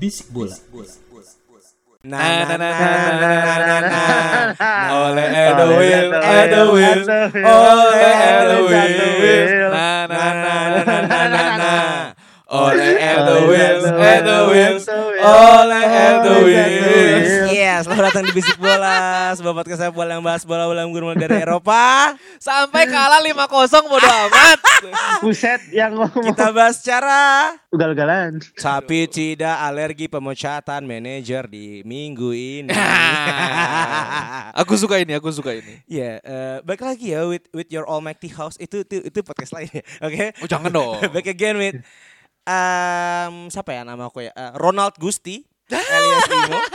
Bisik Bola. Nah, oleh Edwin, Edwin, oleh Edwin, na na na na na na na na na na Oleh Edwin, Edwin, oleh Edwin. Yes, selamat datang di Bisik Bola, sebuah podcast sepak bola yang bahas bola bola gurun dari Eropa. Sampai kalah 5-0 bodo amat. Buset yang ngomong Kita bahas secara ugal-ugalan. sapi tidak alergi pemecatan manajer di minggu ini. aku suka ini, aku suka ini. Ya, eh, baik lagi ya with with your almighty house itu itu itu podcast lain ya. Oke. Oh jangan dong. back again with um, siapa ya nama aku ya? Eh, Ronald Gusti alias Imo.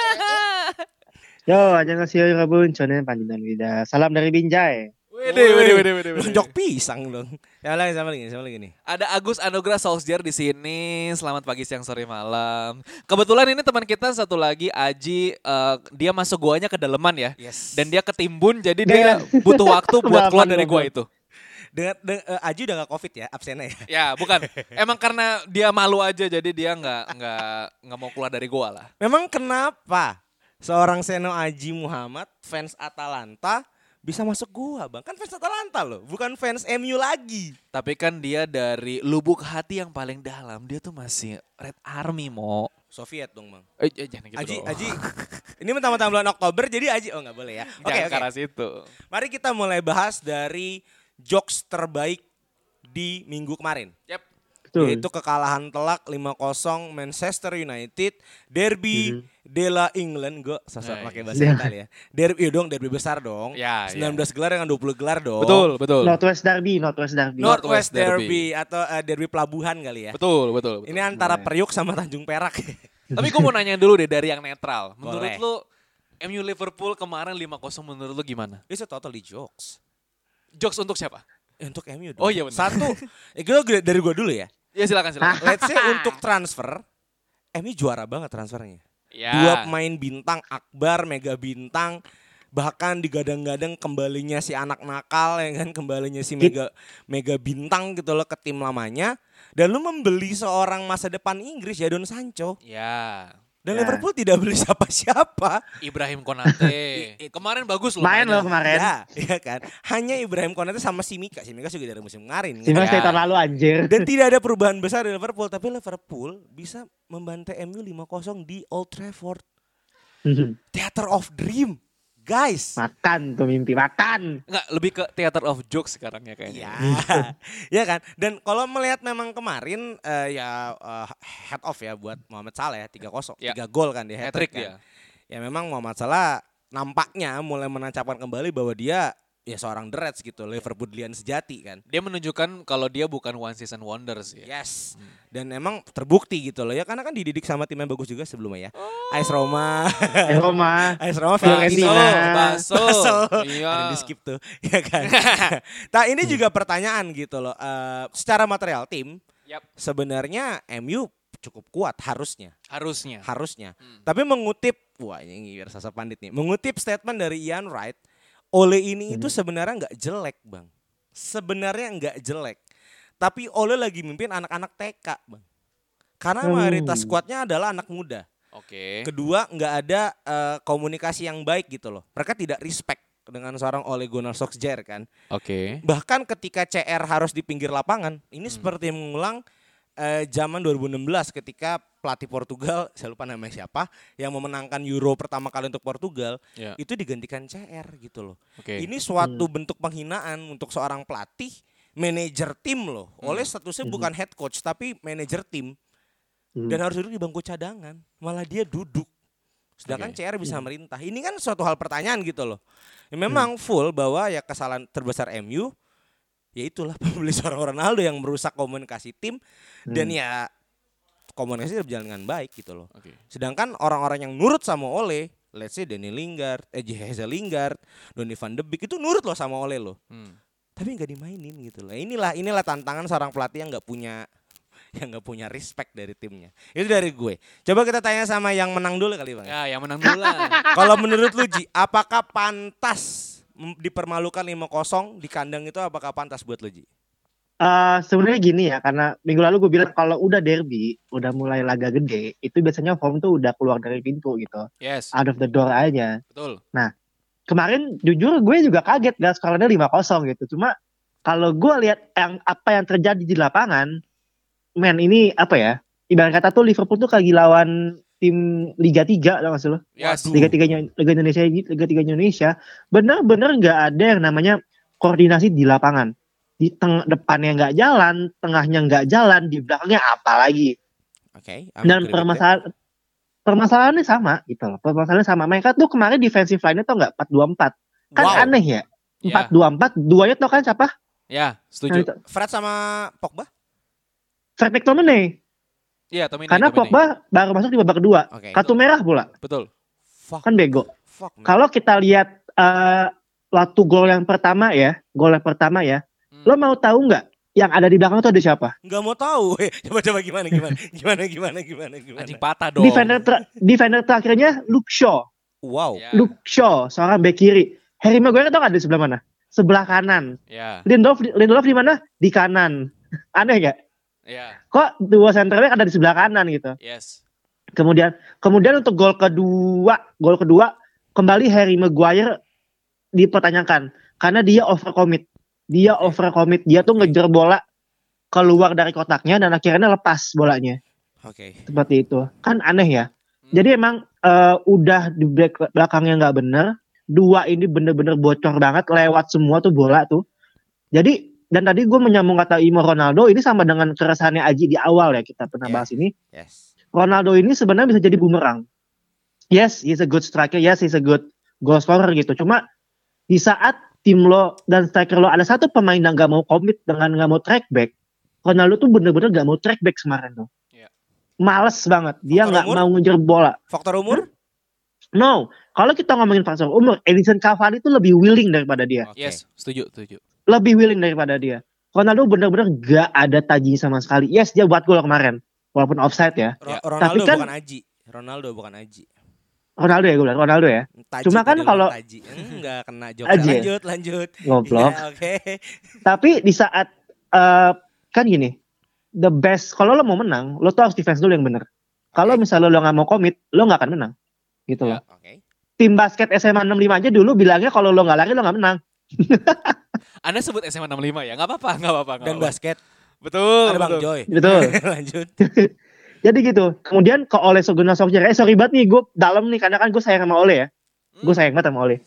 Yo, annyeonghaseyo yobun, chonen panjinan wida. Salam dari Binjai. Wede, wede, wede, wede, wede. Lonjok pisang dong. Siapa lagi, siapa lagi, siapa lagi nih? Ada Agus Anugrah Solskjaer di sini. Selamat pagi, siang, sore, malam. Kebetulan ini teman kita satu lagi Aji, eh, dia masuk guanya ke daleman ya. Yes. Dan dia ketimbun jadi dia butuh waktu buat keluar dari gua itu. Dengan, dengan eh, Aji udah gak covid ya absennya ya. Ya, bukan. Emang karena dia malu aja jadi dia nggak nggak nggak mau keluar dari gua lah. Memang kenapa seorang Seno Aji Muhammad fans Atalanta bisa masuk gua bang? Kan fans Atalanta loh, bukan fans MU lagi. Tapi kan dia dari lubuk hati yang paling dalam dia tuh masih Red Army mo. Soviet dong bang. Eh, eh, jangan gitu Aji, dong. Aji, ini mentang-mentang bulan Oktober jadi Aji, oh nggak boleh ya. Oke, ke arah situ. Mari kita mulai bahas dari jokes terbaik di minggu kemarin. Yep. Betul. Yaitu kekalahan telak 5-0 Manchester United, derby de la England, gue Nah, pakai bahasa Italia ya. Derby, iya dong, derby besar dong. Ya, 19 gelar dengan 20 gelar dong. Betul, betul. Northwest Derby, Northwest Derby. Northwest Northwest Derby, Derby. atau eh, derby pelabuhan kali ya. Betul, betul. betul. Ini antara Priuk sama Tanjung Perak. Tapi gue mau nanya dulu deh dari yang netral. Menurut Boleh. lu MU Liverpool kemarin 5-0 menurut lu gimana? Itu totally jokes. Jokes untuk siapa? Eh, Untuk MU dong. Oh iya benar. Satu, eh, gua- dari gue dulu ya. Ya silakan silakan. Let's say untuk transfer, MU juara banget transfernya. ya. Dua pemain bintang, Akbar, Mega Bintang, bahkan digadang-gadang kembalinya si anak nakal ya kan, kembalinya si Mega Mega Bintang gitu loh ke tim lamanya. Dan lu membeli seorang masa depan Inggris Jadon Sancho. Ya. Dan Ya. Liverpool tidak beli siapa-siapa. Ibrahim Konate. kemarin bagus loh. Main loh kemarin. Ya, iya kan. Hanya Ibrahim Konate sama Simika. Simika juga dari musim kemarin. Si kan. Ya. tahun lalu anjir. Dan tidak ada perubahan besar di Liverpool, tapi Liverpool bisa membantai MU 5-0 di Old Trafford. Theater of Dream. Guys. makan tuh mimpi makan. Enggak, lebih ke theater of jokes sekarang ya kayaknya. Ya, ya kan. Dan kalau melihat memang kemarin eh, ya eh, head off ya buat Muhammad Salah ya 3-0, Ya. 3 gol kan dia hat Hat-trick kan. dia. Ya memang Muhammad Salah nampaknya mulai menancapkan kembali bahwa dia ya seorang The Reds gitu, Liverpoolian sejati kan. Dia menunjukkan kalau dia bukan one season wonders ya. Yes. Dan emang terbukti gitu loh ya karena kan dididik sama tim yang bagus juga sebelumnya ya. AS Roma. Eh Roma. AS Roma Baso, Fiorentina. baso. Baso. Iya. Ada di skip tuh, ya kan. nah ini juga pertanyaan gitu loh. Eh, secara material tim Yap. sebenarnya MU cukup kuat harusnya, Harusnya. harusnya. Tapi mengutip, wah ini biar sasa pandit nih, mengutip statement dari Ian Wright, Ole ini itu sebenarnya nggak jelek bang, sebenarnya nggak jelek. Tapi Ole lagi mimpin anak-anak TK bang, karena Hmm. mayoritas skuadnya adalah anak muda. Oke. Kedua, nggak ada eh, komunikasi yang baik gitu loh. Mereka tidak respect dengan seorang Ole Gunnar Solskjaer kan. Oke. Bahkan ketika CR harus di pinggir lapangan, ini Hmm. seperti mengulang eh, zaman 2016 ketika pelatih Portugal, saya lupa namanya siapa, yang memenangkan Euro pertama kali untuk Portugal, Ya. itu digantikan CR gitu loh. Oke. Ini suatu bentuk penghinaan untuk seorang pelatih, manajer tim loh. Hmm. Oleh statusnya bukan head coach tapi manajer tim. Hmm. dan harus duduk di bangku cadangan. Malah dia duduk. Sedangkan Oke. CR bisa merintah. Ini kan suatu hal pertanyaan gitu loh. Ya, Hmm. memang full bahwa ya kesalahan terbesar MU ya itulah pembeli seorang Ronaldo yang merusak komunikasi tim dan Hmm. ya komunikasi berjalan dengan baik gitu loh. Oke. Sedangkan orang-orang yang nurut sama Ole, let's say Danny Lingard, eh Jeheza Lingard, Donny van de Beek itu nurut loh sama Ole loh. Hmm. Tapi nggak dimainin gitu loh. Inilah inilah tantangan seorang pelatih yang nggak punya yang nggak punya respect dari timnya. Itu dari gue. Coba kita tanya sama yang menang dulu kali bang. Ya, yang menang dulu lah. Kalau menurut lu Ji, apakah pantas dipermalukan 5-0 di kandang itu apakah pantas buat lu Ji? Eh, sebenarnya gini ya, karena minggu lalu gue bilang kalau udah derby, udah mulai laga gede, itu biasanya form tuh udah keluar dari pintu gitu, Yes, out of the door aja. betul. Kemarin jujur gue juga kaget gak skornya 5-0 gitu. Cuma kalau gue lihat yang apa yang terjadi di lapangan, men ini apa ya? Ibarat kata tuh Liverpool tuh lagi lawan tim Liga 3 tau gak sih lo? Yes. Liga 3 Liga Indonesia Liga 3 Indonesia bener-bener nggak ada yang namanya koordinasi di lapangan di teng depannya nggak jalan tengahnya nggak jalan di belakangnya apa lagi Oke. dan permasalahan permasalahannya sama gitu loh permasalahannya sama mereka tuh kemarin defensive line-nya tuh nggak 424 kan Wow. aneh ya Ya, 424 duanya tuh kan siapa ya, Nah, setuju. itu. Fred sama Pogba? Fred McTominay Iya, Tomini. karena Tomini. Pogba baru masuk di babak kedua Oke. kartu merah pula Betul. Fuck. kan bego Fuck. kalau kita lihat eh waktu gol yang pertama ya gol yang pertama ya. Lo mau tahu nggak yang ada di belakang tuh ada siapa? Nggak mau tahu. coba coba gimana gimana? Gimana gimana gimana gimana. Anjing patah dong. defender ter- defender terakhirnya Luke Shaw. Wow. Ya, Luke Shaw seorang bek kiri. Harry Maguire tau nggak di sebelah mana? Sebelah kanan. Ya, Lindelof Lindelof di mana? Di kanan. Aneh gak ya, kok dua center back ada di sebelah kanan gitu? Yes. kemudian kemudian untuk gol kedua gol kedua kembali Harry Maguire dipertanyakan. Karena dia overcommit dia overcommit. Dia tuh ngejar bola keluar dari kotaknya dan akhirnya lepas bolanya. Oke. seperti itu. Kan aneh ya. Hmm. jadi emang eh, udah di belak- belakangnya nggak bener dua ini bener-bener bocor banget lewat semua tuh bola tuh. Jadi dan tadi gue menyambung kata Imo Ronaldo ini sama dengan keresahannya Aji di awal ya kita pernah Iya. bahas ini. Yes. Ronaldo ini sebenarnya bisa jadi bumerang. Yes he's a good striker. Yes he's a good goal scorer gitu. Cuma di saat tim lo dan striker lo ada satu pemain yang nggak mau komit dengan nggak mau track back Ronaldo tuh bener-bener nggak mau track back kemarin tuh Iya. males banget dia Faktor nggak umur? mau ngejar bola Faktor umur? No, kalau kita ngomongin faktor umur, Edison Cavani itu lebih willing daripada dia, Oke. Yes, setuju, setuju. lebih willing daripada dia. Ronaldo bener-bener gak ada taji sama sekali. Yes, dia buat gol kemarin, walaupun offside ya. Ro- Ya. Ronaldo Tapi kan- bukan Aji. Ronaldo bukan Aji. Ronaldo ya gue bilang, Ronaldo ya. Taji Cuma kan kalau- Taji. Enggak kena ya? Lanjut, lanjut. Ngoblok. Ya, Oke. Tapi di saat eh, kan gini, the best kalau lo mau menang, lo tuh harus defense dulu yang bener. Kalau misalnya lo nggak mau komit, lo nggak akan menang. Gitu loh. Oke. Tim basket SMA 65 aja dulu bilangnya kalau lo nggak lari lo nggak menang. Anda sebut SMA 65 ya? Nggak apa-apa, nggak apa-apa. nggak Dan apa-apa. basket Betul, ada Bang betul. Joy. Betul. lanjut. Jadi gitu. Kemudian ke Ole Gunnar Solskjaer. Eh sorry banget nih gue dalam nih karena kan gue sayang sama Ole ya. Gue sayang banget sama Ole.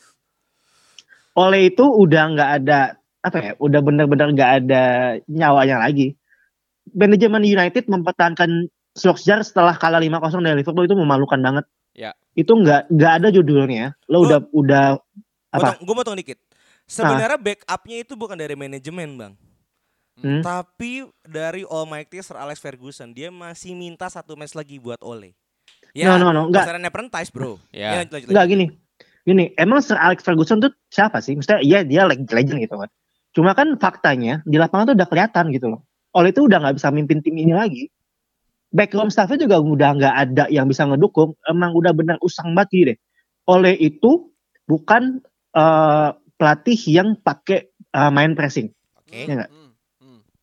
Ole itu udah nggak ada apa ya? Udah bener-bener nggak ada nyawanya lagi. Manajemen United mempertahankan Solskjaer setelah kalah 5-0 dari Liverpool itu memalukan banget. Ya. Itu nggak nggak ada judulnya. Lo Gua- udah udah apa? Gue mau dikit. Sebenarnya backupnya itu bukan dari manajemen bang, Hmm? tapi dari Almighty Sir Alex Ferguson. Dia masih minta satu match lagi buat Ole. Ya, No no no, nggak pasaran apprentice bro. Ya. lanjut, lanjut, Enggak gini. Gini, emang Sir Alex Ferguson tuh siapa sih? Maksudnya iya dia leg- legend gitu kan. Cuma kan faktanya di lapangan tuh udah kelihatan gitu loh. Oleh itu udah nggak bisa mimpin tim ini lagi. Backroom staffnya juga udah nggak ada yang bisa ngedukung. Emang udah benar usang banget gitu deh. Oleh itu bukan eh, pelatih yang pakai eh, main pressing. Oke. Iya? Hmm, hmm,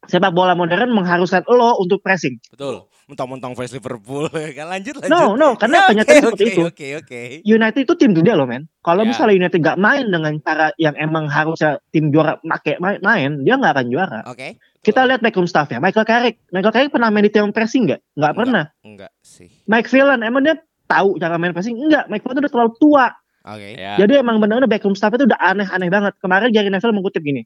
Sepak bola modern mengharuskan lo untuk pressing. Betul. Mentang-mentang fans Liverpool kan lanjut lanjut. No, no, karena Ya, kenyataan oke, seperti oke, itu. Oke, oke. United itu tim gede loh men. Kalau Ya. misalnya United gak main dengan cara yang emang harusnya tim juara make main, main dia nggak akan juara. Oke. Kita lihat backroom staffnya. Michael Carrick. Michael Carrick pernah main di tim pressing nggak? Nggak pernah. Enggak sih. Mike Villan emang dia tahu cara main pressing? Enggak. Mike tuh udah terlalu tua. Oke. Ya. Jadi emang benar-benar backroom staff itu udah aneh-aneh banget. Kemarin Gary Neville mengutip gini.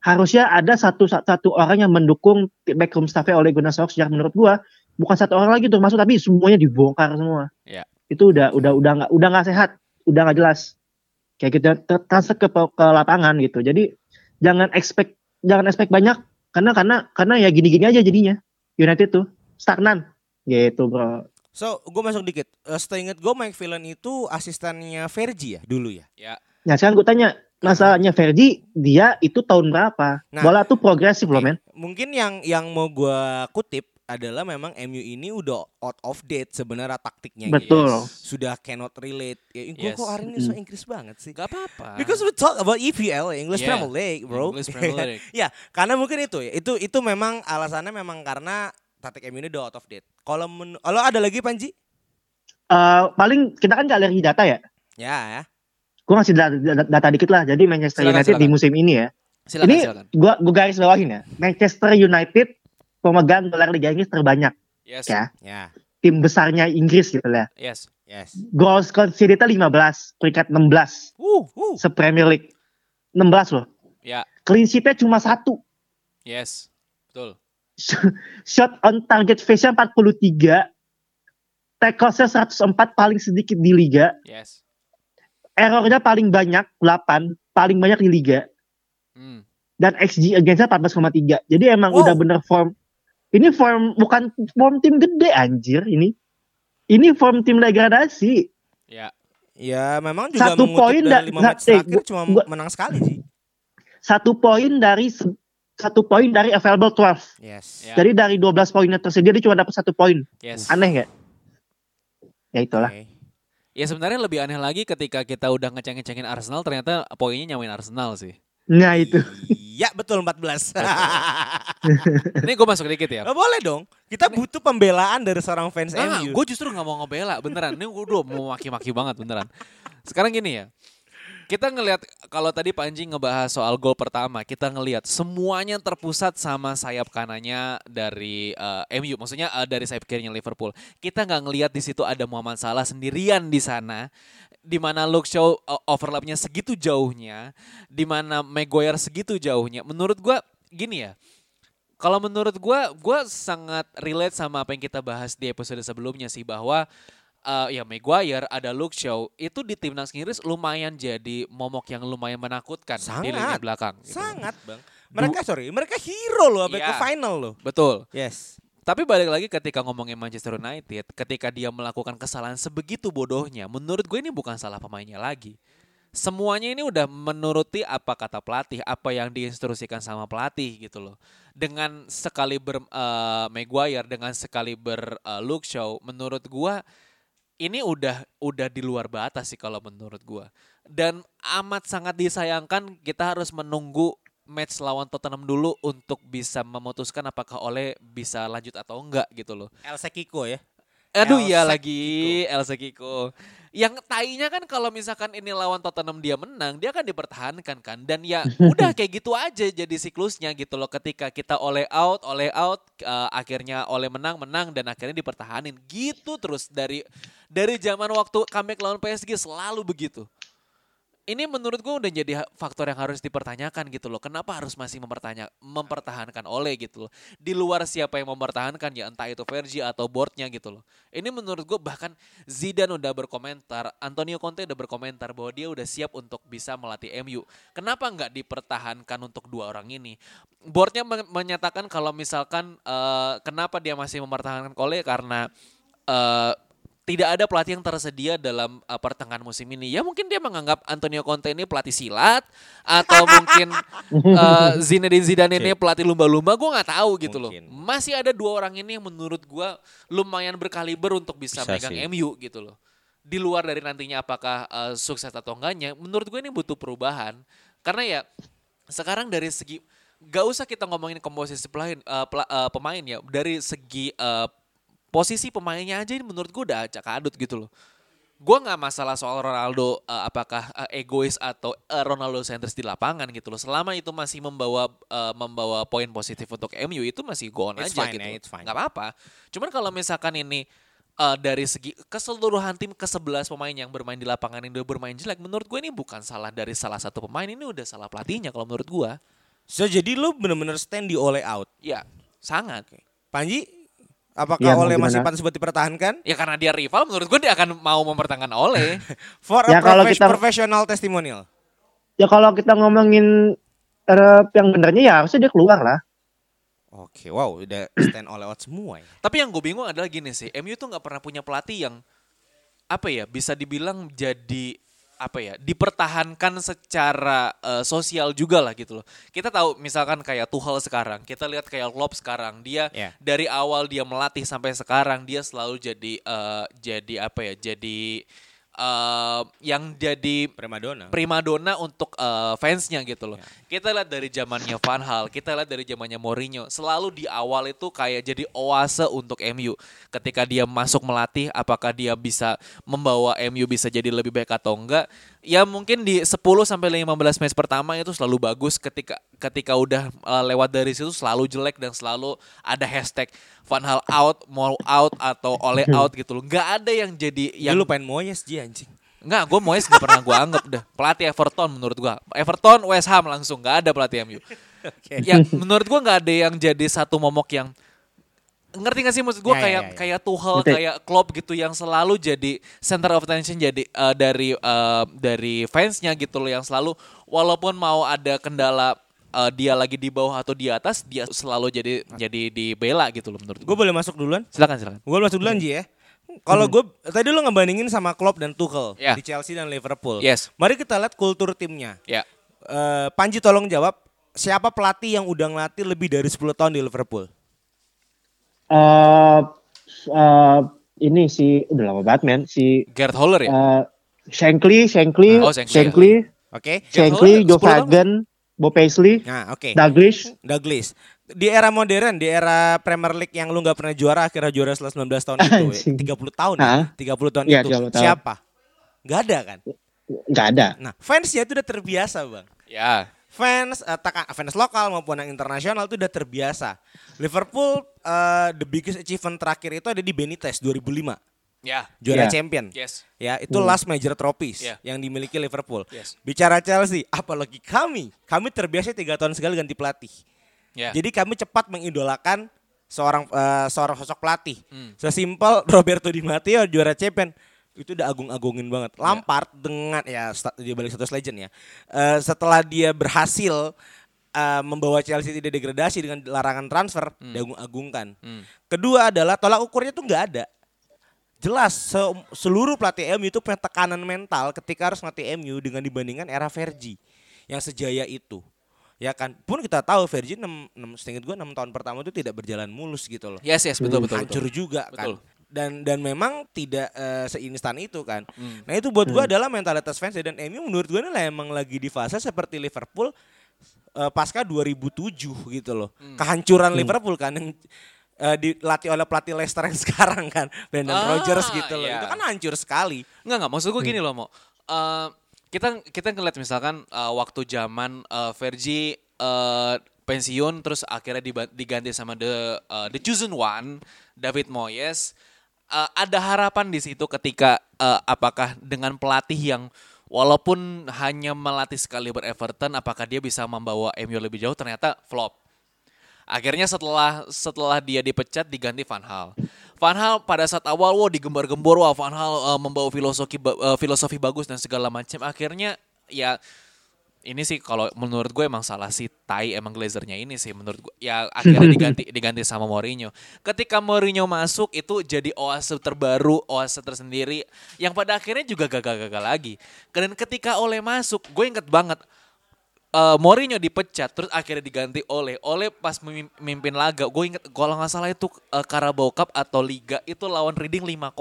Harusnya ada satu satu orang yang mendukung backroom staffnya oleh Gunnar Solskjaer menurut gua bukan satu orang lagi tuh masuk tapi semuanya dibongkar semua. Ya. Itu udah udah udah nggak udah nggak sehat, udah nggak jelas. Kayak kita transfer ke ke lapangan gitu. Jadi jangan expect jangan expect banyak karena karena karena ya gini-gini aja jadinya. United tuh stagnan gitu, Bro. So, gue masuk dikit. Uh, seinget gue Mike Villan itu asistennya Fergie ya dulu ya. Ya. Nah, sekarang gue tanya, masalahnya Fergie dia itu tahun berapa? Nah. Bola tuh progresif loh, men. Mungkin yang yang mau gue kutip adalah memang MU ini udah out of date sebenarnya taktiknya. Betul. Yes. Sudah cannot relate. Ya, gue Yes. kok hari ini so Inggris banget sih. Gak apa-apa. Because we talk about EPL, English Yeah. Premier League, bro. English Premier League. ya, karena mungkin itu ya. Itu itu memang alasannya memang karena taktik MU ini udah out of date. Kalau men kalau ada lagi Panji? Eh, paling kita kan gak alergi data ya. Ya, ya. Gue ngasih data, data, dikit lah. Jadi Manchester Silakan, United di silakan. musim ini ya. Silakan, ini gua gua garis bawahin ya. Manchester United pemegang gelar Liga Inggris terbanyak Yes. ya. Ya. Tim besarnya Inggris gitu lah. Yes. Yes. Goals conceded 15, peringkat 16 Uh, uh. se-Premier League. 16 loh. Ya. Clean sheet-nya cuma satu. Yes. Betul. Shot on target face-nya 43. Tackles-nya 104 paling sedikit di liga. Yes. Errornya paling banyak 8, paling banyak di liga. Hmm. dan XG against 14,3. Jadi emang Wow. udah bener form. Ini form bukan form tim gede anjir ini. Ini form tim degradasi. Ya. Ya, memang juga Satu poin dari da- lima match eh, terakhir gua- cuma gua- menang sekali sih. Satu poin dari satu poin dari available 12. Yes. Ya. Jadi dari 12 poin yang tersedia dia cuma dapat satu poin. Yes. Aneh nggak? Ya itulah. Oke. Ya sebenarnya lebih aneh lagi ketika kita udah ngeceng-ngecengin Arsenal ternyata poinnya nyamain Arsenal sih. Nah itu. Iya, betul 14. Ini gue masuk dikit ya. Oh, boleh dong. Kita butuh pembelaan dari seorang fans Nah, MU. gue justru nggak mau ngebela beneran. Ini gue udah mau maki-maki banget beneran. Sekarang gini ya, kita ngelihat kalau tadi Panji ngebahas soal gol pertama, kita ngelihat semuanya terpusat sama sayap kanannya dari eh, MU, maksudnya eh, dari sayap kirinya Liverpool. Kita nggak ngelihat di situ ada Muhammad Salah sendirian di sana, di mana Luke Shaw eh, overlapnya segitu jauhnya, di mana Maguire segitu jauhnya. Menurut gua gini ya, kalau menurut gua, gua sangat relate sama apa yang kita bahas di episode sebelumnya sih bahwa eh, ya Maguire ada Luke Shaw itu di timnas Inggris lumayan jadi momok yang lumayan menakutkan di lini Sangat. belakang. gitu. Sangat, Bang. Mereka sorry, mereka hero loh sampai Iya. ke final loh. Betul. Yes. Tapi balik lagi ketika ngomongin Manchester United, ketika dia melakukan kesalahan sebegitu bodohnya, menurut gue ini bukan salah pemainnya lagi. Semuanya ini udah menuruti apa kata pelatih, apa yang diinstruksikan sama pelatih gitu loh. Dengan sekali ber eh, Maguire, dengan sekali ber eh, Luke Shaw, menurut gua ini udah udah di luar batas sih kalau menurut gua. Dan amat sangat disayangkan kita harus menunggu match lawan Tottenham dulu untuk bisa memutuskan apakah Ole bisa lanjut atau enggak gitu loh. Elsa Kiko ya. Aduh ya Sek lagi Elsa Kiko. Yang tainya kan kalau misalkan ini lawan Tottenham dia menang, dia akan dipertahankan kan. Dan ya udah kayak gitu aja jadi siklusnya gitu loh. Ketika kita oleh out, oleh out, eh, akhirnya oleh menang, menang dan akhirnya dipertahanin. Gitu terus dari dari zaman waktu comeback lawan PSG selalu begitu. Ini menurut gue udah jadi faktor yang harus dipertanyakan gitu loh. Kenapa harus masih mempertanya, mempertahankan Ole gitu loh. Di luar siapa yang mempertahankan ya entah itu Vergi atau boardnya gitu loh. Ini menurut gue bahkan Zidane udah berkomentar, Antonio Conte udah berkomentar bahwa dia udah siap untuk bisa melatih MU. Kenapa nggak dipertahankan untuk dua orang ini? Boardnya men- menyatakan kalau misalkan eh, kenapa dia masih mempertahankan Ole karena eh, tidak ada pelatih yang tersedia dalam uh, pertengahan musim ini. Ya mungkin dia menganggap Antonio Conte ini pelatih silat atau mungkin uh, Zinedine Zidane ini pelatih lumba-lumba. Gue nggak tahu gitu Mungkin. loh. Masih ada dua orang ini yang menurut gue lumayan berkaliber untuk bisa, Bisa megang sih. MU gitu loh. Di luar dari nantinya apakah uh, sukses atau enggaknya, menurut gue ini butuh perubahan. Karena ya sekarang dari segi gak usah kita ngomongin komposisi pelain, uh, pela- uh, pemain ya dari segi uh, posisi pemainnya aja ini menurut gue udah acak adut gitu loh. Gue nggak masalah soal Ronaldo uh, apakah uh, egois atau uh, Ronaldo sentris di lapangan gitu loh. Selama itu masih membawa uh, membawa poin positif untuk MU itu masih go on It's aja fine, gitu. it's fine. Nggak apa-apa. Cuman kalau misalkan ini uh, dari segi keseluruhan tim ke 11 pemain yang bermain di lapangan yang udah bermain jelek, menurut gue ini bukan salah dari salah satu pemain ini udah salah pelatihnya kalau menurut gue. So jadi lu bener-bener stand di Ole out. Ya sangat. Panji Apakah Ya, Ole masih pantas buat dipertahankan? Ya karena dia rival menurut gue dia akan mau mempertahankan Ole. For a Ya, kalau profes- kita- professional testimonial. Ya kalau kita ngomongin eh, yang benernya ya harusnya dia keluar lah. Oke, wow, udah stand all out semua ya. Tapi yang gue bingung adalah gini sih, MU tuh nggak pernah punya pelatih yang apa ya bisa dibilang jadi apa ya dipertahankan secara eh, sosial juga lah gitu loh. Kita tahu misalkan kayak Tuchel sekarang, kita lihat kayak Klopp sekarang, dia Ya. dari awal dia melatih sampai sekarang dia selalu jadi eh, jadi apa ya jadi eh, yang jadi Primadona. primadona untuk eh, fansnya gitu loh. Ya. Kita lihat dari zamannya Van Hal, kita lihat dari zamannya Mourinho, selalu di awal itu kayak jadi oase untuk MU. Ketika dia masuk melatih, apakah dia bisa membawa MU bisa jadi lebih baik atau enggak? Ya mungkin di 10 sampai 15 match pertama itu selalu bagus ketika ketika udah eh, lewat dari situ selalu jelek dan selalu ada hashtag Van Hal out, mau out atau oleh out gitu loh. Nggak ada yang jadi Ya yang lu pengen Moyes Ji anjing. Enggak, gue Moyes gak pernah gue anggap dah. Pelatih Everton menurut gue. Everton, West Ham langsung gak ada pelatih MU. Ya menurut gue gak ada yang jadi satu momok yang ngerti gak sih maksud gue Ya, ya, kayak ya, ya. kayak Tuchel kayak Klopp gitu yang selalu jadi center of attention jadi eh, dari eh, dari fansnya gitu loh yang selalu walaupun mau ada kendala eh, dia lagi di bawah atau di atas dia selalu jadi jadi dibela gitu loh menurut Gue gue. boleh masuk duluan? Silakan silakan. Gue masuk duluan Ji ya. Kalau gue tadi lu ngebandingin sama Klopp dan Tuchel Ya. di Chelsea dan Liverpool. Yes. Mari kita lihat kultur timnya. Ya. Eh, Panji tolong jawab siapa pelatih yang udah ngelatih lebih dari 10 tahun di Liverpool? eh eh, ini si udah lama banget men si Gerd Holler ya. eh Shankly, Shankly, Oh, Shankly, Shankly, Oke. Shankly, Holler Joe 10 tahun. Fagan, Bob Paisley, Nah, oke. Douglas. Douglas. Di era modern, di era Premier League yang lu nggak pernah juara, akhirnya juara setelah 19 tahun itu, ya, 30 tahun ya, 30 tahun Iya, itu. 30 tahun. Siapa? Gak ada kan? Nggak ada. Nah, fansnya itu udah terbiasa, Bang. Ya. Fans, eh, tak- fans lokal maupun yang internasional itu udah terbiasa. Liverpool, eh, the biggest achievement terakhir itu ada di Benitez 2005. Ya. Juara Iya. champion. Yes. Ya, itu last major trophies Iya. yang dimiliki Liverpool. Yes. Bicara Chelsea, apalagi kami, kami terbiasa tiga tahun sekali ganti pelatih. Ya. Jadi kami cepat mengidolakan seorang eh, seorang sosok pelatih. Hmm. Sesimpel Roberto Di Matteo juara champion itu udah agung-agungin banget. Ya. Lampard dengan ya dia balik status legend ya. Eh, setelah dia berhasil eh, membawa Chelsea tidak degradasi dengan larangan transfer, diagung-agungkan. Hmm. Kedua adalah tolak ukurnya tuh nggak ada. Jelas se- seluruh pelatih MU itu punya tekanan mental ketika harus ngelatih MU dengan dibandingkan era Fergie yang sejaya itu. Ya kan, pun kita tahu Fergie 6, 6 seingat gue 6 tahun pertama itu tidak berjalan mulus gitu loh. Yes, yes, betul, betul, Hancur betul. juga Betul. kan. Dan dan memang tidak eh, seinstan itu kan. Hmm. Nah itu buat gue adalah mentalitas fans dan MU menurut gue ini lah emang lagi di fase seperti Liverpool eh, pasca 2007 gitu loh. Hmm. Kehancuran Liverpool kan yang eh, dilatih oleh pelatih Leicester yang sekarang kan, Brendan Ah, Rodgers gitu loh. iya. Itu kan hancur sekali. Enggak enggak maksud gue gini loh mau Eh, kita kita ngeliat misalkan eh, waktu zaman eh, Fergie eh, pensiun terus akhirnya diganti sama the eh, the chosen one David Moyes Eh, ada harapan di situ ketika eh, apakah dengan pelatih yang walaupun hanya melatih sekali ber Everton apakah dia bisa membawa MU lebih jauh ternyata flop Akhirnya setelah setelah dia dipecat diganti Van Hal. Van Hal pada saat awal wow digembar-gembor wah Van Hal eh, membawa filosofi eh, filosofi bagus dan segala macam. Akhirnya ya ini sih kalau menurut gue emang salah si Tai emang Glazernya ini sih menurut gue ya akhirnya diganti diganti sama Mourinho. Ketika Mourinho masuk itu jadi oase terbaru, oase tersendiri yang pada akhirnya juga gagal-gagal lagi. Dan ketika Ole masuk, gue inget banget eh Mourinho dipecat terus akhirnya diganti oleh oleh pas memim- memimpin laga gue inget kalau nggak salah itu eh, Carabao Cup atau Liga itu lawan Reading 5-0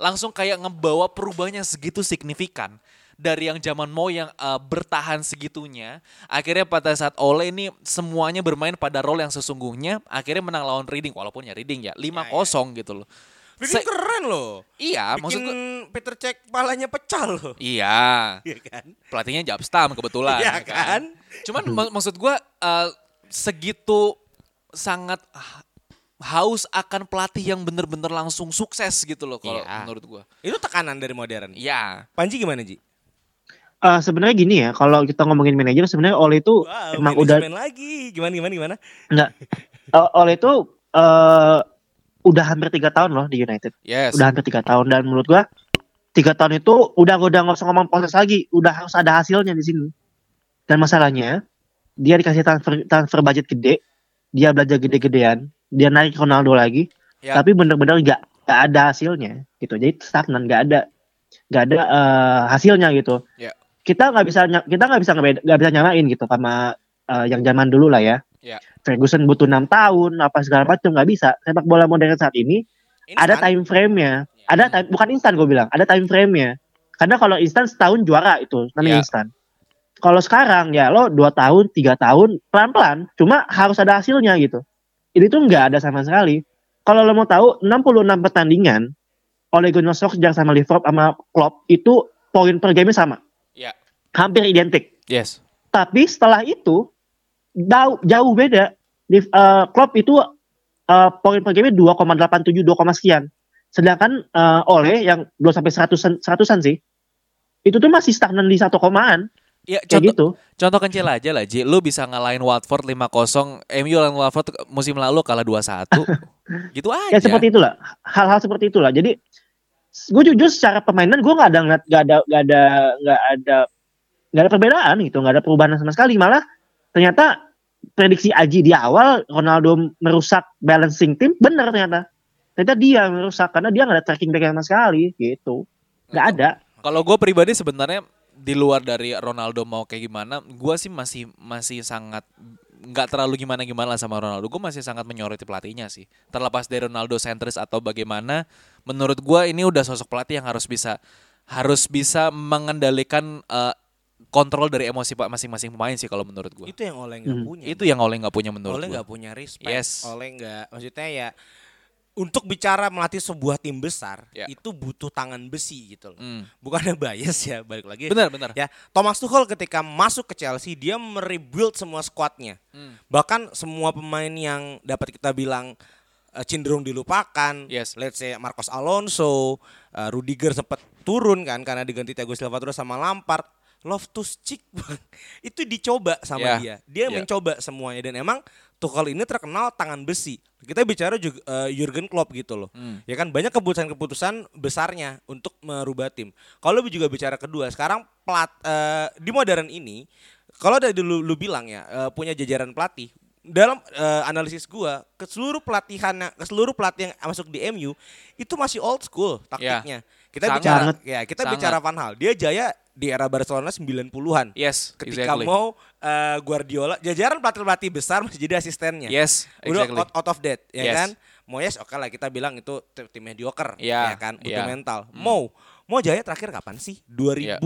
langsung kayak ngebawa perubahannya segitu signifikan. Dari yang zaman Mo yang eh, bertahan segitunya akhirnya pada saat Ole ini semuanya bermain pada role yang sesungguhnya akhirnya menang lawan Reading walaupun ya Reading ya 5-0 gitu loh Ini Se- keren loh. iya Bikin maksud gue Peter Cech palanya pecah loh. iya Iya kan? pelatihnya Jabstam kebetulan Iya ya kan? Cuman mak- maksud gua eh, segitu sangat ha- haus akan pelatih yang bener-bener langsung sukses gitu loh kalau Iya. menurut gua. Itu tekanan dari modern. Iya. Panji gimana Ji? Eh, sebenarnya gini ya, kalau kita ngomongin manajer sebenarnya Ole itu Wow, emang udah lagi. Gimana gimana gimana? enggak. Eh, Ole itu eh udah hampir tiga tahun loh di United. Yes. Udah hampir tiga tahun dan menurut gua tiga tahun itu udah udah nggak usah ngomong proses lagi, udah harus ada hasilnya di sini. Dan masalahnya dia dikasih transfer transfer budget gede, dia belajar gede-gedean, dia naik Ronaldo lagi, Ya. tapi bener-bener nggak nggak ada hasilnya gitu. Jadi stagnan, nggak ada nggak ada eh, hasilnya gitu. Ya. Kita nggak bisa kita nggak bisa nggak bisa nyamain gitu sama eh, yang zaman dulu lah ya. Ya. Ferguson butuh enam tahun apa segala macam nggak bisa. Sepak bola modern saat ini ada Instan. time frame-nya. Ada time, bukan instan gue bilang, ada time frame-nya. Karena kalau instan setahun juara itu Ya. namanya instan. Kalau sekarang ya lo dua tahun, tiga tahun, pelan-pelan. Cuma harus ada hasilnya gitu. Ini tuh nggak ada sama sekali. Kalau lo mau tahu, 66 pertandingan Ole Gunnar Solskjaer sama Liverpool sama Klopp itu poin per game sama. Ya. Hampir identik. Yes. Tapi setelah itu jauh, jauh beda. Di, eh, Klopp itu eh, poin per game 2,87 2, sekian. Sedangkan eh, Ole yang belum sampai 100-an 100-an sih. Itu tuh masih stagnan di satu komaan Ya, kayak contoh, gitu. contoh kecil aja lah, Ji. Lu bisa ngalahin Watford 5-0, MU lawan Watford musim lalu kalah 2-1. gitu aja. Ya seperti itulah. Hal-hal seperti itulah. Jadi gue jujur secara permainan gue nggak ada nggak ada nggak ada nggak ada nggak ada perbedaan gitu nggak ada perubahan sama sekali malah ternyata prediksi Aji di awal Ronaldo merusak balancing tim benar ternyata ternyata dia merusak karena dia nggak ada tracking back sama sekali gitu nggak ada Kalau gue pribadi sebenarnya di luar dari Ronaldo mau kayak gimana, gue sih masih masih sangat nggak terlalu gimana gimana sama Ronaldo. Gue masih sangat menyoroti pelatihnya sih. Terlepas dari Ronaldo sentris atau bagaimana, menurut gue ini udah sosok pelatih yang harus bisa harus bisa mengendalikan eh, kontrol dari emosi pak masing-masing pemain sih kalau menurut gue. Itu yang Oleh nggak Hmm. punya. Itu yang Oleh nggak punya menurut Oleh gue. nggak punya respect. Yes. Oleh nggak, maksudnya ya untuk bicara melatih sebuah tim besar Ya. itu butuh tangan besi gitu loh. Hmm. Bukannya bias ya, balik lagi. Benar benar. Ya, Thomas Tuchel ketika masuk ke Chelsea dia merebuild semua skuadnya. Hmm. Bahkan semua pemain yang dapat kita bilang eh, cenderung dilupakan. Yes. Let's say Marcos Alonso, eh, Rudiger sempat turun kan karena diganti Thiago Silva terus sama Lampard. Loftus Cheek Bang. itu dicoba sama Ya. dia. Dia Ya. mencoba semuanya dan emang Tuchel ini terkenal tangan besi. Kita bicara juga eh, Jurgen Klopp gitu loh. Hmm. Ya kan banyak keputusan-keputusan besarnya untuk merubah tim. Kalau lu juga bicara kedua, sekarang pelat eh, di modern ini kalau dari dulu lu bilang ya eh, punya jajaran pelatih dalam eh, analisis gua ke seluruh pelatihan ke seluruh pelatih yang masuk di MU itu masih old school taktiknya. Kita Sangat. bicara ya, kita Sangat. bicara Van Hal. Dia jaya di era Barcelona 90-an. Yes, Ketika exactly. mau eh, Guardiola, jajaran pelatih-pelatih besar masih jadi asistennya Yes, udah exactly. out, out of date ya Yes. kan Moyes oke lah kita bilang itu tim, tim mediocre Iya, ya kan butuh iya. mental Hmm. mau mau jaya terakhir kapan sih 2011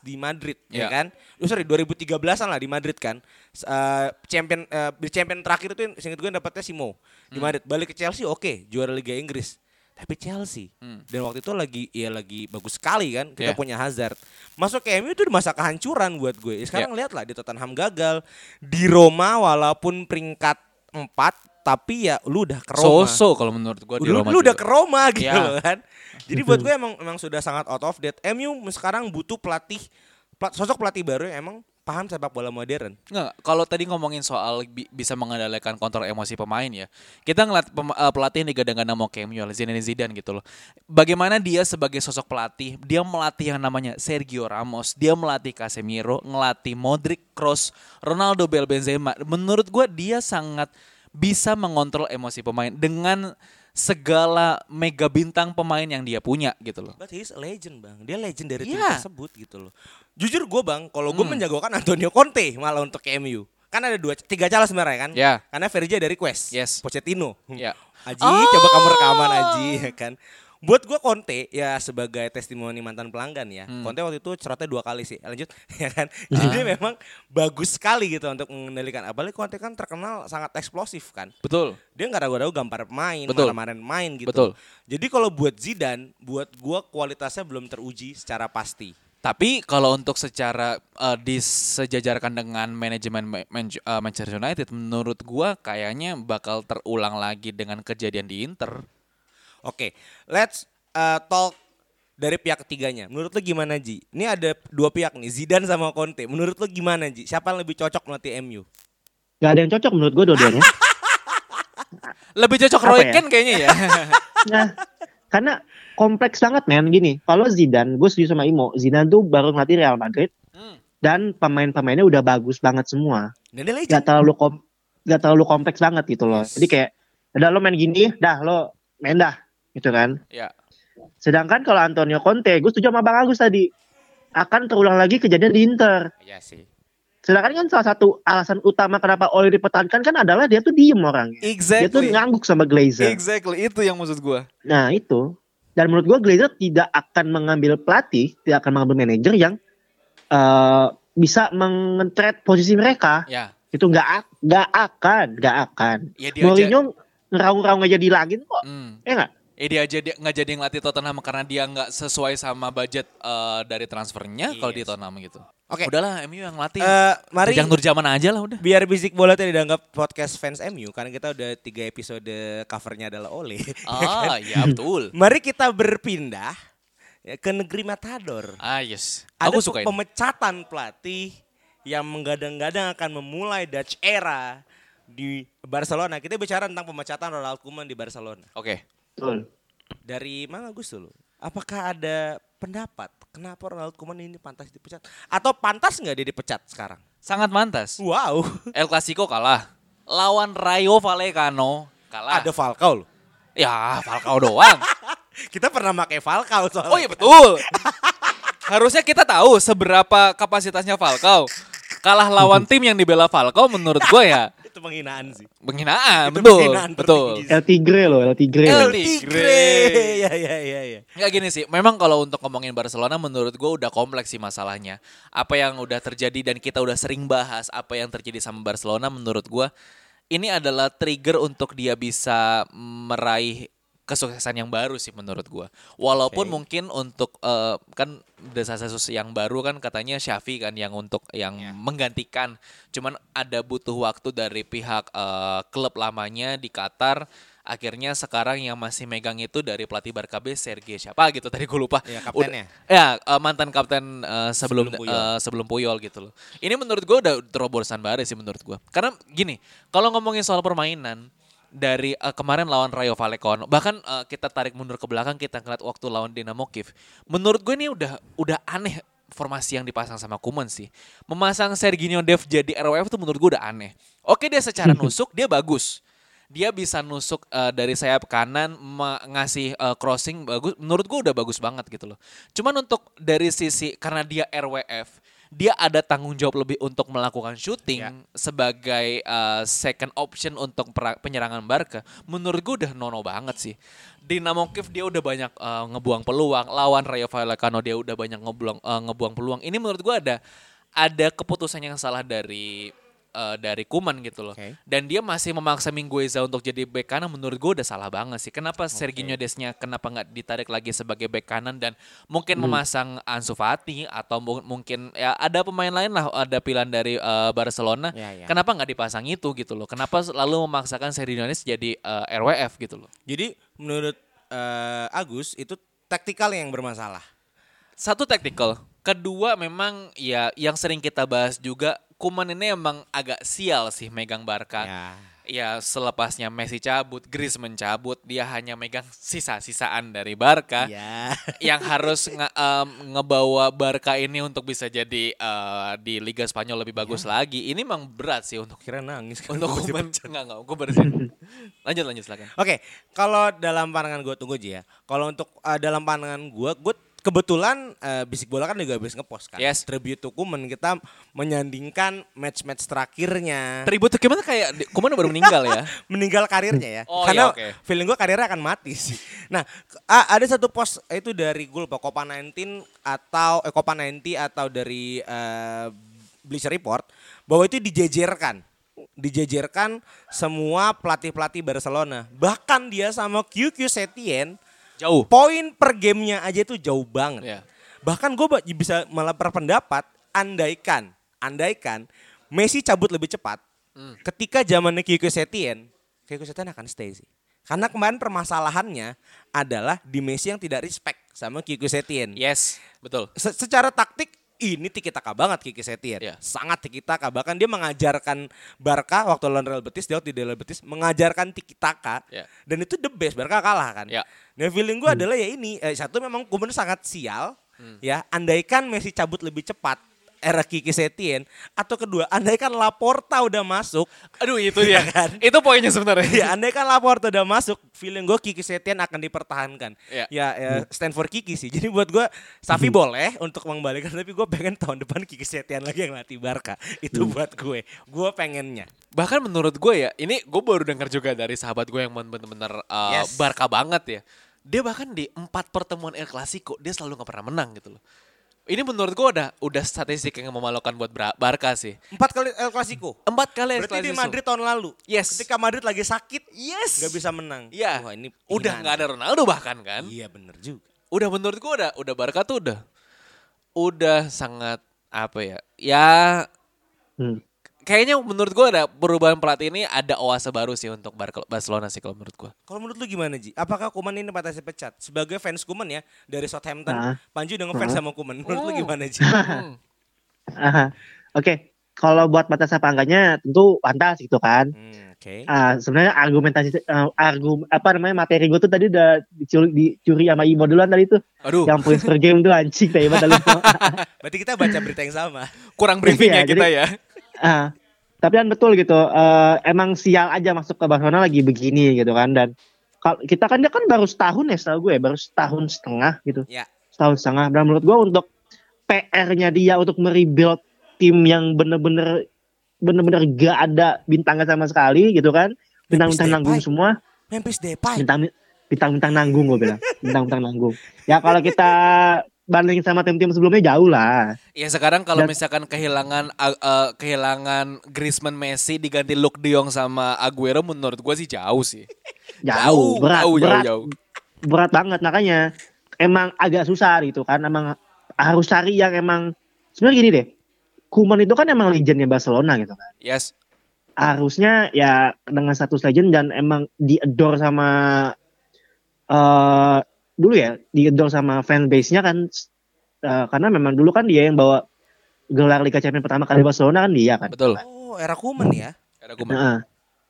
di Madrid ya Iya. kan oh, sorry 2013an lah di Madrid kan eh, champion eh, di champion terakhir itu yang- gue yang dapetnya si Mo di Hmm. Madrid balik ke Chelsea oke juara Liga Inggris tapi Chelsea. Hmm. dan waktu itu lagi ya lagi bagus sekali kan kita Iya. punya Hazard. Masuk ke MU itu di masa kehancuran buat gue. Ya, sekarang Iya. lihat lah di Tottenham gagal. Di Roma walaupun peringkat 4 tapi ya lu udah ke Roma. So-so kalau menurut gue di lu, Roma lu udah ke Roma gitu loh kan. Jadi buat gue emang emang sudah sangat out of date. MU sekarang butuh pelatih plat- sosok pelatih baru yang emang paham sepak bola modern Nggak, kalau tadi ngomongin soal bi- bisa mengendalikan kontrol emosi pemain ya. Kita ngeliat pem- eh, pelatih yang digadang-gadang mau ke MU, Zinedine Zidane gitu loh. Bagaimana dia sebagai sosok pelatih, dia melatih yang namanya Sergio Ramos, dia melatih Casemiro, ngelatih Modric, Kroos, Ronaldo, Bel Benzema. Menurut gua dia sangat bisa mengontrol emosi pemain dengan segala mega bintang pemain yang dia punya gitu loh. but he is a legend bang dia legend dari tim Iya. tersebut gitu loh jujur gue bang kalau gue Hmm. menjagokan Antonio Conte malah untuk ke MU kan ada dua tiga calon sebenarnya kan Ya. karena Verja dari Quest Yes. Pochettino Ya. Aji Oh. coba kamu rekaman Aji ya kan buat gue Conte ya sebagai testimoni mantan pelanggan ya Hmm. Conte waktu itu cerotnya dua kali sih lanjut ya kan jadi Ah. memang bagus sekali gitu untuk mengendalikan apalagi Conte kan terkenal sangat eksplosif kan Betul. dia nggak ragu-ragu gampar Betul. marah-marahin main gitu Betul. jadi kalau buat Zidane buat gue kualitasnya belum teruji secara pasti Tapi kalau untuk secara eh, disejajarkan dengan manajemen Ma- Man- eh, Manchester United, menurut gua kayaknya bakal terulang lagi dengan kejadian di Inter. Oke, let's uh, talk dari pihak ketiganya. Menurut lo gimana Ji? Ini ada dua pihak nih, Zidane sama Conte. Menurut lo gimana Ji? Siapa yang lebih cocok melatih MU? nggak ada yang cocok menurut gue dua-duanya Lebih cocok Apa Roy ya? Keane kayaknya ya. Nah, karena kompleks banget men gini. Kalau Zidane, gue setuju sama Imo. Zidane tuh baru ngelatih Real Madrid Hmm. dan pemain-pemainnya udah bagus banget semua. Gak terlalu kom gak terlalu kompleks banget gitu loh. Yes. Jadi kayak udah lo main gini, dah lo main dah gitu kan. Ya. Sedangkan kalau Antonio Conte, gue setuju sama Bang Agus tadi. Akan terulang lagi kejadian di Inter. Iya sih. Sedangkan kan salah satu alasan utama kenapa Oli dipertahankan kan adalah dia tuh diem orangnya. Dia tuh Exactly. ngangguk sama Glazer. Exactly, itu yang maksud gua. Nah itu. Dan menurut gue Glazer tidak akan mengambil pelatih, tidak akan mengambil manajer yang eh, bisa mengetret posisi mereka. Ya. Itu nggak nggak akan, nggak akan. Ya. Mourinho ngeraung-raung aja di langit kok. Hmm. Ya nggak? Eh dia aja dia nggak jadi ngelatih Tottenham karena dia nggak sesuai sama budget eh, dari transfernya kalau di Yes. Tottenham gitu. Oke. Udahlah MU yang ngelatih. Eh, mari Jajang Nurjaman aja lah udah. biar bisik bola tidak dianggap podcast fans MU karena kita udah tiga episode covernya adalah Ole. Ah, ya betul. Mari kita berpindah ya, ke negeri Matador. Ah, yes. Ada Aku suka ini. pemecatan pelatih yang menggadang-gadang akan memulai Dutch era di Barcelona. Kita bicara tentang pemecatan Ronald Koeman di Barcelona. Oke. Betul. Dari mana Gus dulu? Apakah ada pendapat kenapa Ronald Koeman ini pantas dipecat? Atau pantas nggak dia dipecat sekarang? Sangat mantas. Wow, El Clasico kalah. Lawan Rayo Vallecano kalah. ada Falcao loh. Ya, Falcao doang. Kita pernah pakai Falcao soalnya. Oh iya betul. Harusnya kita tahu seberapa kapasitasnya Falcao. Kalah lawan tim yang dibela Falcao menurut gue ya penghinaan sih. penghinaan. Itu betul, penghinaan betul. El Tigre loh, El Tigre. El. Tigre. Ya ya ya ya. Nggak gini sih, memang kalau untuk ngomongin Barcelona menurut gue udah kompleks sih masalahnya. Apa yang udah terjadi dan kita udah sering bahas apa yang terjadi sama Barcelona menurut gue ini adalah trigger untuk dia bisa meraih kesuksesan yang baru sih menurut gua. Walaupun Oke. mungkin untuk eh, kan desas-desus yang baru kan katanya Xavi kan yang untuk yang menggantikan. Cuman ada butuh waktu dari pihak eh, klub lamanya di Qatar. Akhirnya sekarang yang masih megang itu dari pelatih Barca B Sergei siapa gitu tadi gue lupa. Iya, Udah- kaptennya. ya eh, mantan kapten eh, sebelum Sebelum Puyol. eh, sebelum Puyol gitu loh. Ini menurut gue udah terobosan baru sih menurut gue. Karena gini, kalau ngomongin soal permainan dari eh, kemarin lawan Rayo Vallecano, bahkan eh, kita tarik mundur ke belakang kita ngeliat waktu lawan Dinamo Kiev. Menurut gue ini udah udah aneh formasi yang dipasang sama Kuman sih. Memasang Serginho Dev jadi RWF tuh menurut gue udah aneh. Oke dia secara nusuk dia bagus. Dia bisa nusuk eh, dari sayap kanan ngasih eh, crossing bagus. Menurut gue udah bagus banget gitu loh. Cuman untuk dari sisi karena dia RWF, dia ada tanggung jawab lebih untuk melakukan shooting Ya. sebagai eh, second option untuk penyerangan Barca. Menurut gue udah nono banget sih. Dinamo Kiev dia udah banyak eh, ngebuang peluang. Lawan Rayo Vallecano dia udah banyak ngebuang eh, ngebuang peluang. Ini menurut gue ada ada keputusan yang salah dari eh, dari Kuman gitu loh. Oke. Dan dia masih memaksa Mingueza untuk jadi bek kanan menurut gue udah salah banget sih. Kenapa Serginho Desnya kenapa nggak ditarik lagi sebagai bek kanan dan mungkin Hmm. memasang Ansu Fati atau mu- mungkin ya ada pemain lain lah ada pilihan dari eh, Barcelona. Ya, ya. Kenapa nggak dipasang itu gitu loh? Kenapa selalu memaksakan Serginho Des jadi eh, RWF gitu loh? Jadi menurut eh, Agus itu taktikal yang bermasalah. Satu tactical, kedua memang ya yang sering kita bahas juga Kuman ini emang agak sial sih megang Barca. Ya. Ya selepasnya Messi cabut, Griezmann cabut, dia hanya megang sisa-sisaan dari Barca Ya. yang harus nge- em, ngebawa Barca ini untuk bisa jadi eh, di Liga Spanyol lebih bagus lagi. Ini memang berat sih untuk Kira nangis kan untuk gua Kuman. Enggak enggak, gue bersihin. lanjut lanjut silakan. Oke, kalau dalam pandangan gue tunggu aja ya. Kalau untuk eh, dalam pandangan gue, gue kebetulan eh, bisik bola kan juga habis ngepost kan. Yes. Tribute to Kuman kita menyandingkan match-match terakhirnya. Tribut tuh gimana kayak Kuman baru meninggal ya? meninggal karirnya ya. Oh, Karena iya, oke. feeling gue karirnya akan mati sih. Nah, ada satu post itu dari gue lupa Copa 19 atau eh, Copa 90 atau dari eh, Bleacher Report bahwa itu dijejerkan. Dijejerkan semua pelatih-pelatih Barcelona. Bahkan dia sama QQ Setien Jauh. poin per gamenya aja tuh jauh banget. Ya. Bahkan gue bisa malah berpendapat andaikan, andaikan Messi cabut lebih cepat Hmm. ketika zamannya Kiko Setien, Kiko Setien akan stay sih. Karena kemarin permasalahannya adalah di Messi yang tidak respect sama Kiko Setien. Yes, betul. Se- secara taktik ini tiki taka banget Kiki Setien. Iya. Sangat tiki taka. Bahkan dia mengajarkan Barca waktu lawan Real Betis, dia waktu di Real Betis mengajarkan tiki taka. Iya. Dan itu the best. Barca kalah kan. Iya. Nah feeling gue adalah ya ini eh, satu memang Kuman sangat sial ya. Andaikan Messi cabut lebih cepat era Kiki Setien atau kedua andaikan Laporta udah masuk Aduh itu dia kan? Itu poinnya sebenarnya. ya andaikan Laporta udah masuk feeling gue Kiki Setien akan dipertahankan Iya. ya, ya stand for Kiki sih jadi buat gue Safi boleh untuk mengembalikan tapi gue pengen tahun depan Kiki Setien lagi yang latih Barca itu buat gue gue pengennya Bahkan menurut gue ya, ini gue baru dengar juga dari sahabat gue yang bener-bener uh, Yes. Barca banget ya. Dia bahkan di empat pertemuan El Clasico dia selalu nggak pernah menang gitu loh. Ini menurut gue udah udah statistik yang memalukan buat Barca sih. empat kali El Clasico Empat kali El berarti di Clasico. Madrid tahun lalu Yes. ketika Madrid lagi sakit Yes. nggak bisa menang Iya. Wah, ini udah nggak ada Ronaldo bahkan kan. iya bener juga Udah menurut gue udah udah Barca tuh udah udah sangat apa ya? Ya Hmm. Kayaknya menurut gue ada perubahan pelatih ini ada oase baru sih untuk Bar- Barcelona sih kalau menurut gue. Kalau menurut lu gimana Ji? Apakah Kuman ini patah pecat? Sebagai fans Kuman ya dari Southampton, Nah. Panji udah ngefans sama Kuman. Menurut lu gimana Ji? Hmm. Oke, kalau buat batas apa enggaknya tentu pantas gitu kan. Hmm, Oke. Ah, sebenarnya argumentasi eh, argum apa namanya materi gue tuh tadi udah dicuri, dicuri sama Imo duluan tadi tuh. Aduh, Yang points per game tuh anjing banget lu. Berarti kita baca berita yang sama. kurang briefing Iya, ya kita jadi- ya. Ah, tapi kan betul gitu. eh, emang sial aja masuk ke Barcelona lagi begini gitu kan dan kalau kita kan dia kan baru setahun ya setahu gue baru setahun setengah gitu. Ya. Setahun setengah. Dan menurut gue untuk PR-nya dia untuk merebuild tim yang bener-bener bener-bener gak ada bintangnya sama sekali gitu kan. Bintang-bintang nanggung semua. Memphis Depay. Bintang bintang-bintang nanggung gue bilang. Bintang-bintang nanggung. Ya kalau kita bandingin sama tim-tim sebelumnya jauh lah. Ya sekarang kalau Dan- misalkan kehilangan uh, uh, kehilangan Griezmann Messi diganti Luke De Jong sama Aguero menurut gue sih jauh sih. Jauh, berat, jauh, berat, jauh. berat banget makanya emang agak susah gitu kan emang harus cari yang emang sebenarnya gini deh Kuman itu kan emang legendnya Barcelona gitu kan Yes. harusnya ya dengan status legend dan emang diadore sama eh dulu ya diadore sama fanbase-nya kan eh, karena memang dulu kan dia yang bawa gelar Liga Champions pertama kali Barcelona kan dia kan Betul. Oh, era Kuman ya. Ada Kuman. Nah,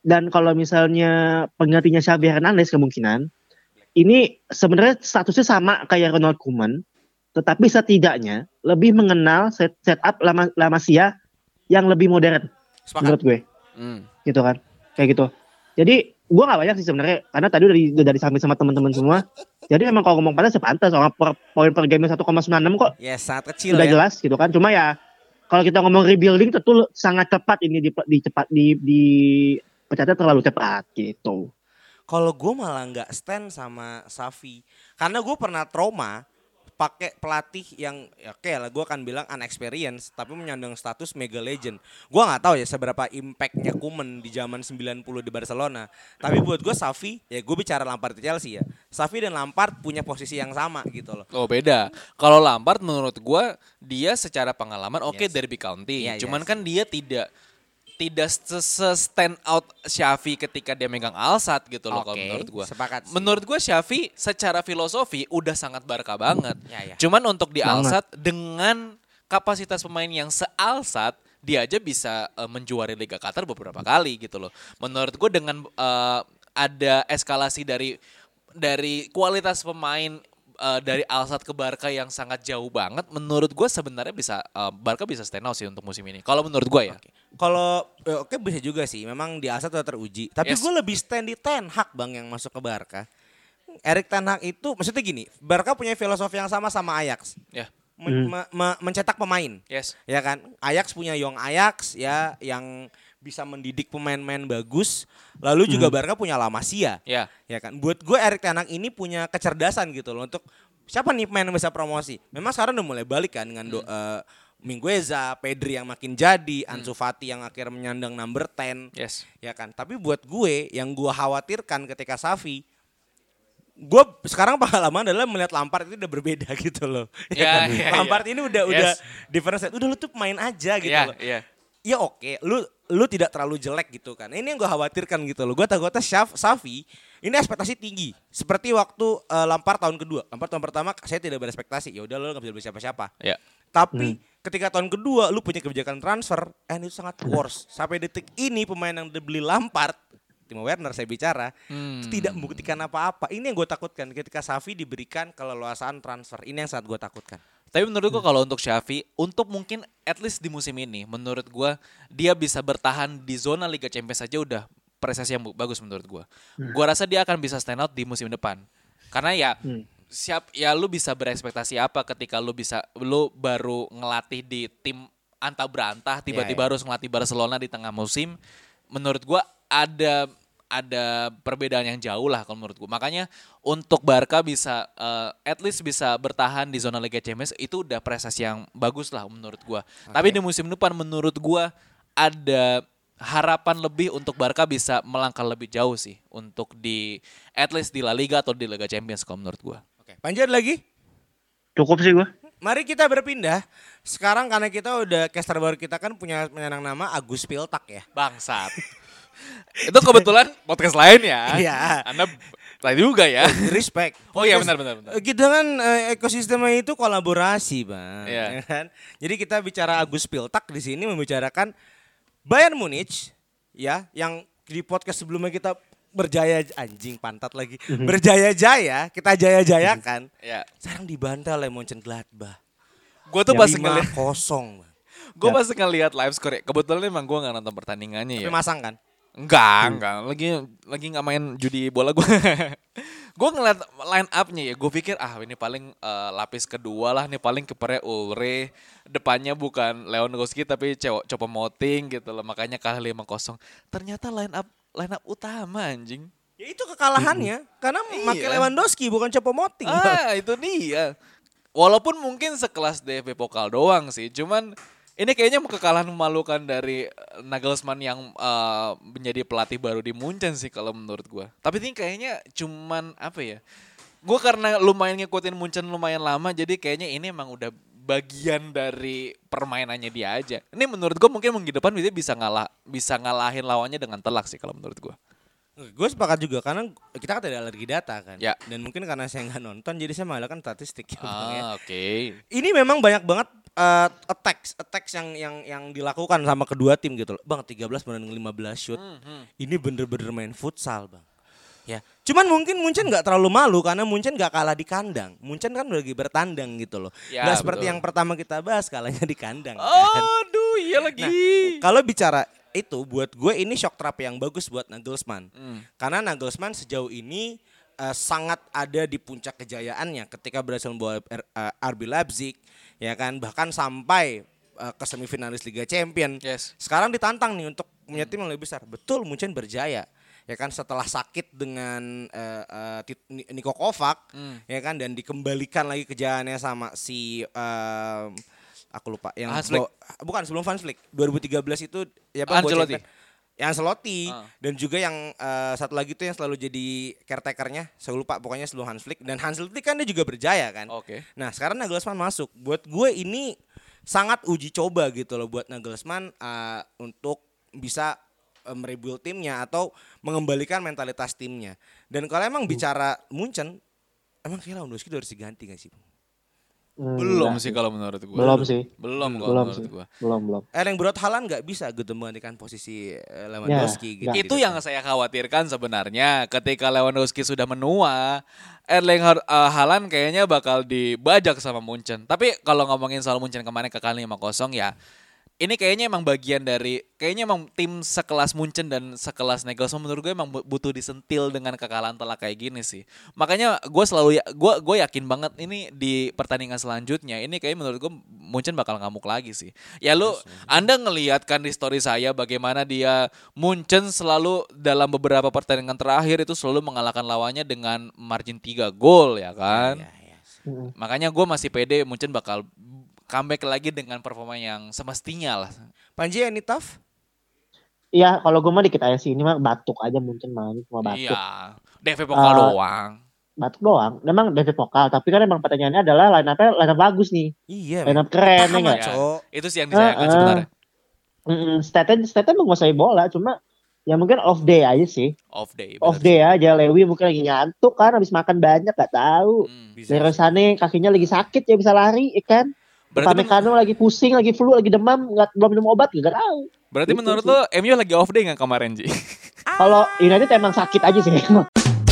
dan kalau misalnya penggantinya Xavi Hernandez kemungkinan ini sebenarnya statusnya sama kayak Ronald Koeman, tetapi setidaknya lebih mengenal set setup lama La Masia yang lebih modern Sepakat. menurut gue, Hmm. gitu kan, kayak gitu. Jadi gue nggak banyak sih sebenarnya karena tadi udah, di- udah sama teman-teman semua. Jadi emang kalau ngomong pantas ya pantas, soalnya per, poin per game 1,96 kok Yes, sangat kecil udah ya. jelas gitu kan. Cuma ya kalau kita ngomong rebuilding tentu sangat cepat ini di, di cepat di di pecatnya terlalu cepat gitu. Kalau gue malah nggak stand sama Safi. Karena gue pernah trauma pakai pelatih yang ya oke lah gue akan bilang unexperienced tapi menyandang status mega legend. Gue nggak tahu ya seberapa impactnya Kuman di zaman 90 di Barcelona. Tapi buat gue Safi ya gue bicara Lampard di Chelsea ya. Safi dan Lampard punya posisi yang sama gitu loh. Oh beda. Kalau Lampard menurut gua dia secara pengalaman oke Yes. Derby County. Iya, Cuman yes. kan dia tidak tidak se-stand out Xavi ketika dia megang Alsat gitu loh kalau Oke, menurut gua. sepakat sih. Menurut gua Xavi secara filosofi udah sangat Barca banget. Ya, ya. Cuman untuk di. Alsat dengan kapasitas pemain yang sealsat dia aja bisa eh, menjuari Liga Qatar beberapa kali gitu loh. Menurut gue dengan eh, ada eskalasi dari dari kualitas pemain eh, dari Alsat ke Barca yang sangat jauh banget, menurut gue sebenarnya bisa eh, Barca bisa stand out sih untuk musim ini. Kalau menurut gue ya. Kalau eh, oke bisa juga sih, memang di Alsat sudah teruji. Tapi Yes. gue lebih stand di Ten Hag bang yang masuk ke Barca. Erik Ten Hag itu maksudnya gini, Barca punya filosofi yang sama sama Ajax. Ya. Men- me- me- mencetak pemain, Yes. ya kan? Ajax punya Young Ajax ya yang bisa mendidik pemain-pemain bagus. Lalu juga Barca punya La Masia, Ya. ya kan? Buat gue Erik Ten Hag ini punya kecerdasan gitu loh untuk siapa nih pemain yang bisa promosi. Memang sekarang udah mulai balik kan dengan do, eh, Mingueza, Pedri yang makin jadi, Ansu Fati yang akhirnya menyandang number 10 Yes. ya kan tapi buat gue yang gue khawatirkan ketika Safi gue sekarang pengalaman adalah melihat Lampard itu udah berbeda gitu loh Ya, kan? ya, Lampard ya. ini udah Yes. udah different set. udah lu tuh main aja gitu Iya, loh iya. Ya oke, lu lu tidak terlalu jelek gitu kan. Ini yang gue khawatirkan gitu loh. Gue takutnya Syaf, Safi ini ekspektasi tinggi. Seperti waktu eh, Lampard tahun kedua. Lampard tahun pertama saya tidak berespektasi. Ya udah lu gak bisa beli siapa-siapa. Ya. Tapi ketika tahun kedua lu punya kebijakan transfer, and itu sangat worse. Sampai detik ini pemain yang dibeli Lampard, Timo Werner saya bicara, Hmm. tidak membuktikan apa-apa. Ini yang gue takutkan ketika Safi diberikan keleluasaan transfer. Ini yang sangat gue takutkan. Tapi menurut gua kalau untuk Xavi, untuk mungkin at least di musim ini, menurut gua dia bisa bertahan di zona Liga Champions saja udah prestasi yang bagus menurut gua. Gua rasa dia akan bisa stand out di musim depan. Karena ya siap ya lu bisa berekspektasi apa ketika lu bisa lu baru ngelatih di tim antah berantah tiba-tiba harus ngelatih Barcelona di tengah musim. Menurut gua ada ada perbedaan yang jauh lah kalau menurut gua. Makanya untuk Barca bisa eh, at least bisa bertahan di zona Liga Champions itu udah prestasi yang bagus lah menurut gua. Tapi di musim depan menurut gua ada harapan lebih untuk Barca bisa melangkah lebih jauh sih untuk di at least di La Liga atau di Liga Champions kalau menurut gua. Oke, Panjat lagi? Cukup sih gue. Mari kita berpindah. Sekarang karena kita udah caster baru kita kan punya menyenang nama Agus Piltak ya. Bangsat. Itu kebetulan podcast lain ya. Iya. Anda lain juga ya. Respect. Oh iya, Podcast- benar, benar, benar. Eh, Kita kan eh, ekosistemnya itu kolaborasi, Bang. Iya. Ya kan? Jadi kita bicara Agus Piltak di sini membicarakan Bayern Munich ya yang di podcast sebelumnya kita berjaya anjing pantat lagi. Berjaya-jaya, kita jaya-jayakan. Ya. Sekarang dibantai oleh Mönchengladbach. Gue tuh Ya, pas Lima ngeliat, kosong, Bang. gue pas ngeliat live score. ya, Kebetulan emang gue nggak nonton pertandingannya ya. Tapi masang kan? Enggak, enggak. Lagi lagi nggak main judi bola gue. gue ngeliat line up-nya ya. Gue pikir ah ini paling eh, lapis kedua lah nih paling kipernya Ulre. Depannya bukan Lewandowski tapi cewek Copo Moting gitu loh. Makanya kalah 5-0. Ternyata line up line up utama anjing. Ya itu kekalahannya karena pakai Iya. Lewandowski bukan Choupo-Moting. Ah, itu dia. Walaupun mungkin sekelas DFB Pokal doang sih, cuman ini kayaknya kekalahan memalukan dari eh, Nagelsmann yang eh, menjadi pelatih baru di Munchen sih kalau menurut gua. Tapi ini kayaknya cuman apa ya? Gua karena lumayan ngikutin Munchen lumayan lama, jadi kayaknya ini emang udah bagian dari permainannya dia aja. Ini menurut gua mungkin minggu depan dia bisa ngalah bisa ngalahin lawannya dengan telak sih kalau menurut gua. Gue sepakat juga karena kita kan tidak alergi data kan. Ya. Dan mungkin karena saya nggak nonton jadi saya mengandalkan statistik ya, ya. Ah, oke. Ini memang banyak banget eh, attacks, attacks yang yang yang dilakukan sama kedua tim gitu loh. Bang 13 banding 15 shoot. Hmm, Ini bener-bener main futsal, Bang. Ya. Cuman mungkin Munchen nggak terlalu malu karena Munchen nggak kalah di kandang. Munchen kan lagi bertandang gitu loh. Ya, seperti yang pertama kita bahas kalahnya di kandang. kan. Aduh, iya lagi. Nah, kalau bicara itu buat gue ini shock terapi yang bagus buat Nagelsmann. Hmm. Karena Nagelsmann sejauh ini eh, sangat ada di puncak kejayaannya ketika berhasil membawa R- eh, RB Leipzig ya kan bahkan sampai eh, ke semifinalis Liga Champion. Yes. Sekarang ditantang nih untuk punya tim yang lebih besar. Betul Munchen berjaya. Ya kan setelah sakit dengan Tit- Ni- Niko Kovac Hmm. ya kan dan dikembalikan lagi kejayaannya sama si em, aku lupa yang bawa- bukan sebelum Hans Flick 2013 itu ya bawa Ancelotti. Yang Ancelotti Ah. dan juga yang eh, satu lagi tuh yang selalu jadi caretakernya saya lupa pokoknya sebelum Hans Flick. Dan Hans Flick kan dia juga berjaya kan. Oke. nah sekarang Nagelsmann masuk. Buat gue ini sangat uji coba gitu loh buat Nagelsmann eh, untuk bisa eh, merebuild timnya atau mengembalikan mentalitas timnya. Dan kalau emang bicara Munchen emang kira Lewandowski udah harus diganti gak sih Belum sih kalau menurut gua. Belum sih. Belum kalau Belum menurut sih. gua. Belum, belum. Erling Braut Haaland nggak bisa gitu menggantikan posisi eh, Lewandowski gitu. nggak. Itu yang saya khawatirkan sebenarnya ketika Lewandowski sudah menua, Erling eh, Haaland kayaknya bakal dibajak sama Munchen. Tapi kalau ngomongin soal Munchen kemarin kekalahan 5-0 ya ini kayaknya emang bagian dari kayaknya emang tim sekelas Munchen dan sekelas Nagelsmann menurut gue emang bu- butuh disentil dengan kekalahan telak kayak gini sih. Makanya gue selalu ya, gue gue yakin banget ini di pertandingan selanjutnya ini kayak menurut gue Munchen bakal ngamuk lagi sih. Ya lu Anda ngelihat kan di story saya bagaimana dia Munchen selalu dalam beberapa pertandingan terakhir itu selalu mengalahkan lawannya dengan margin 3 gol ya kan. Ya, ya. Makanya gue masih pede Munchen bakal comeback lagi dengan performa yang semestinya lah. Panji any tough? Iya, kalau gue mah dikit aja sih. Ini mah batuk aja mungkin main cuma batuk. Iya, DV Pokal Eh, doang. Batuk doang. Memang DV Pokal, tapi kan emang pertanyaannya adalah line up-nya line up bagus nih. Iya. Line up keren ya enggak? Ya, Cok. Itu sih yang disayangkan Eh, eh. sebenarnya. Mm, menguasai bola, cuma ya mungkin off day aja sih. Off day. Off day aja Lewi mungkin lagi ngantuk kan habis makan banyak gak tahu. Hmm. Sané kakinya lagi sakit ya bisa lari ya Berarti, men- Upamecano lagi pusing, lagi flu, lagi demam, nggak belum minum obat gak tahu. berarti Itu menurut sih. lo MU lagi off day nggak kemarin Ji? Kalau United emang sakit aja sih.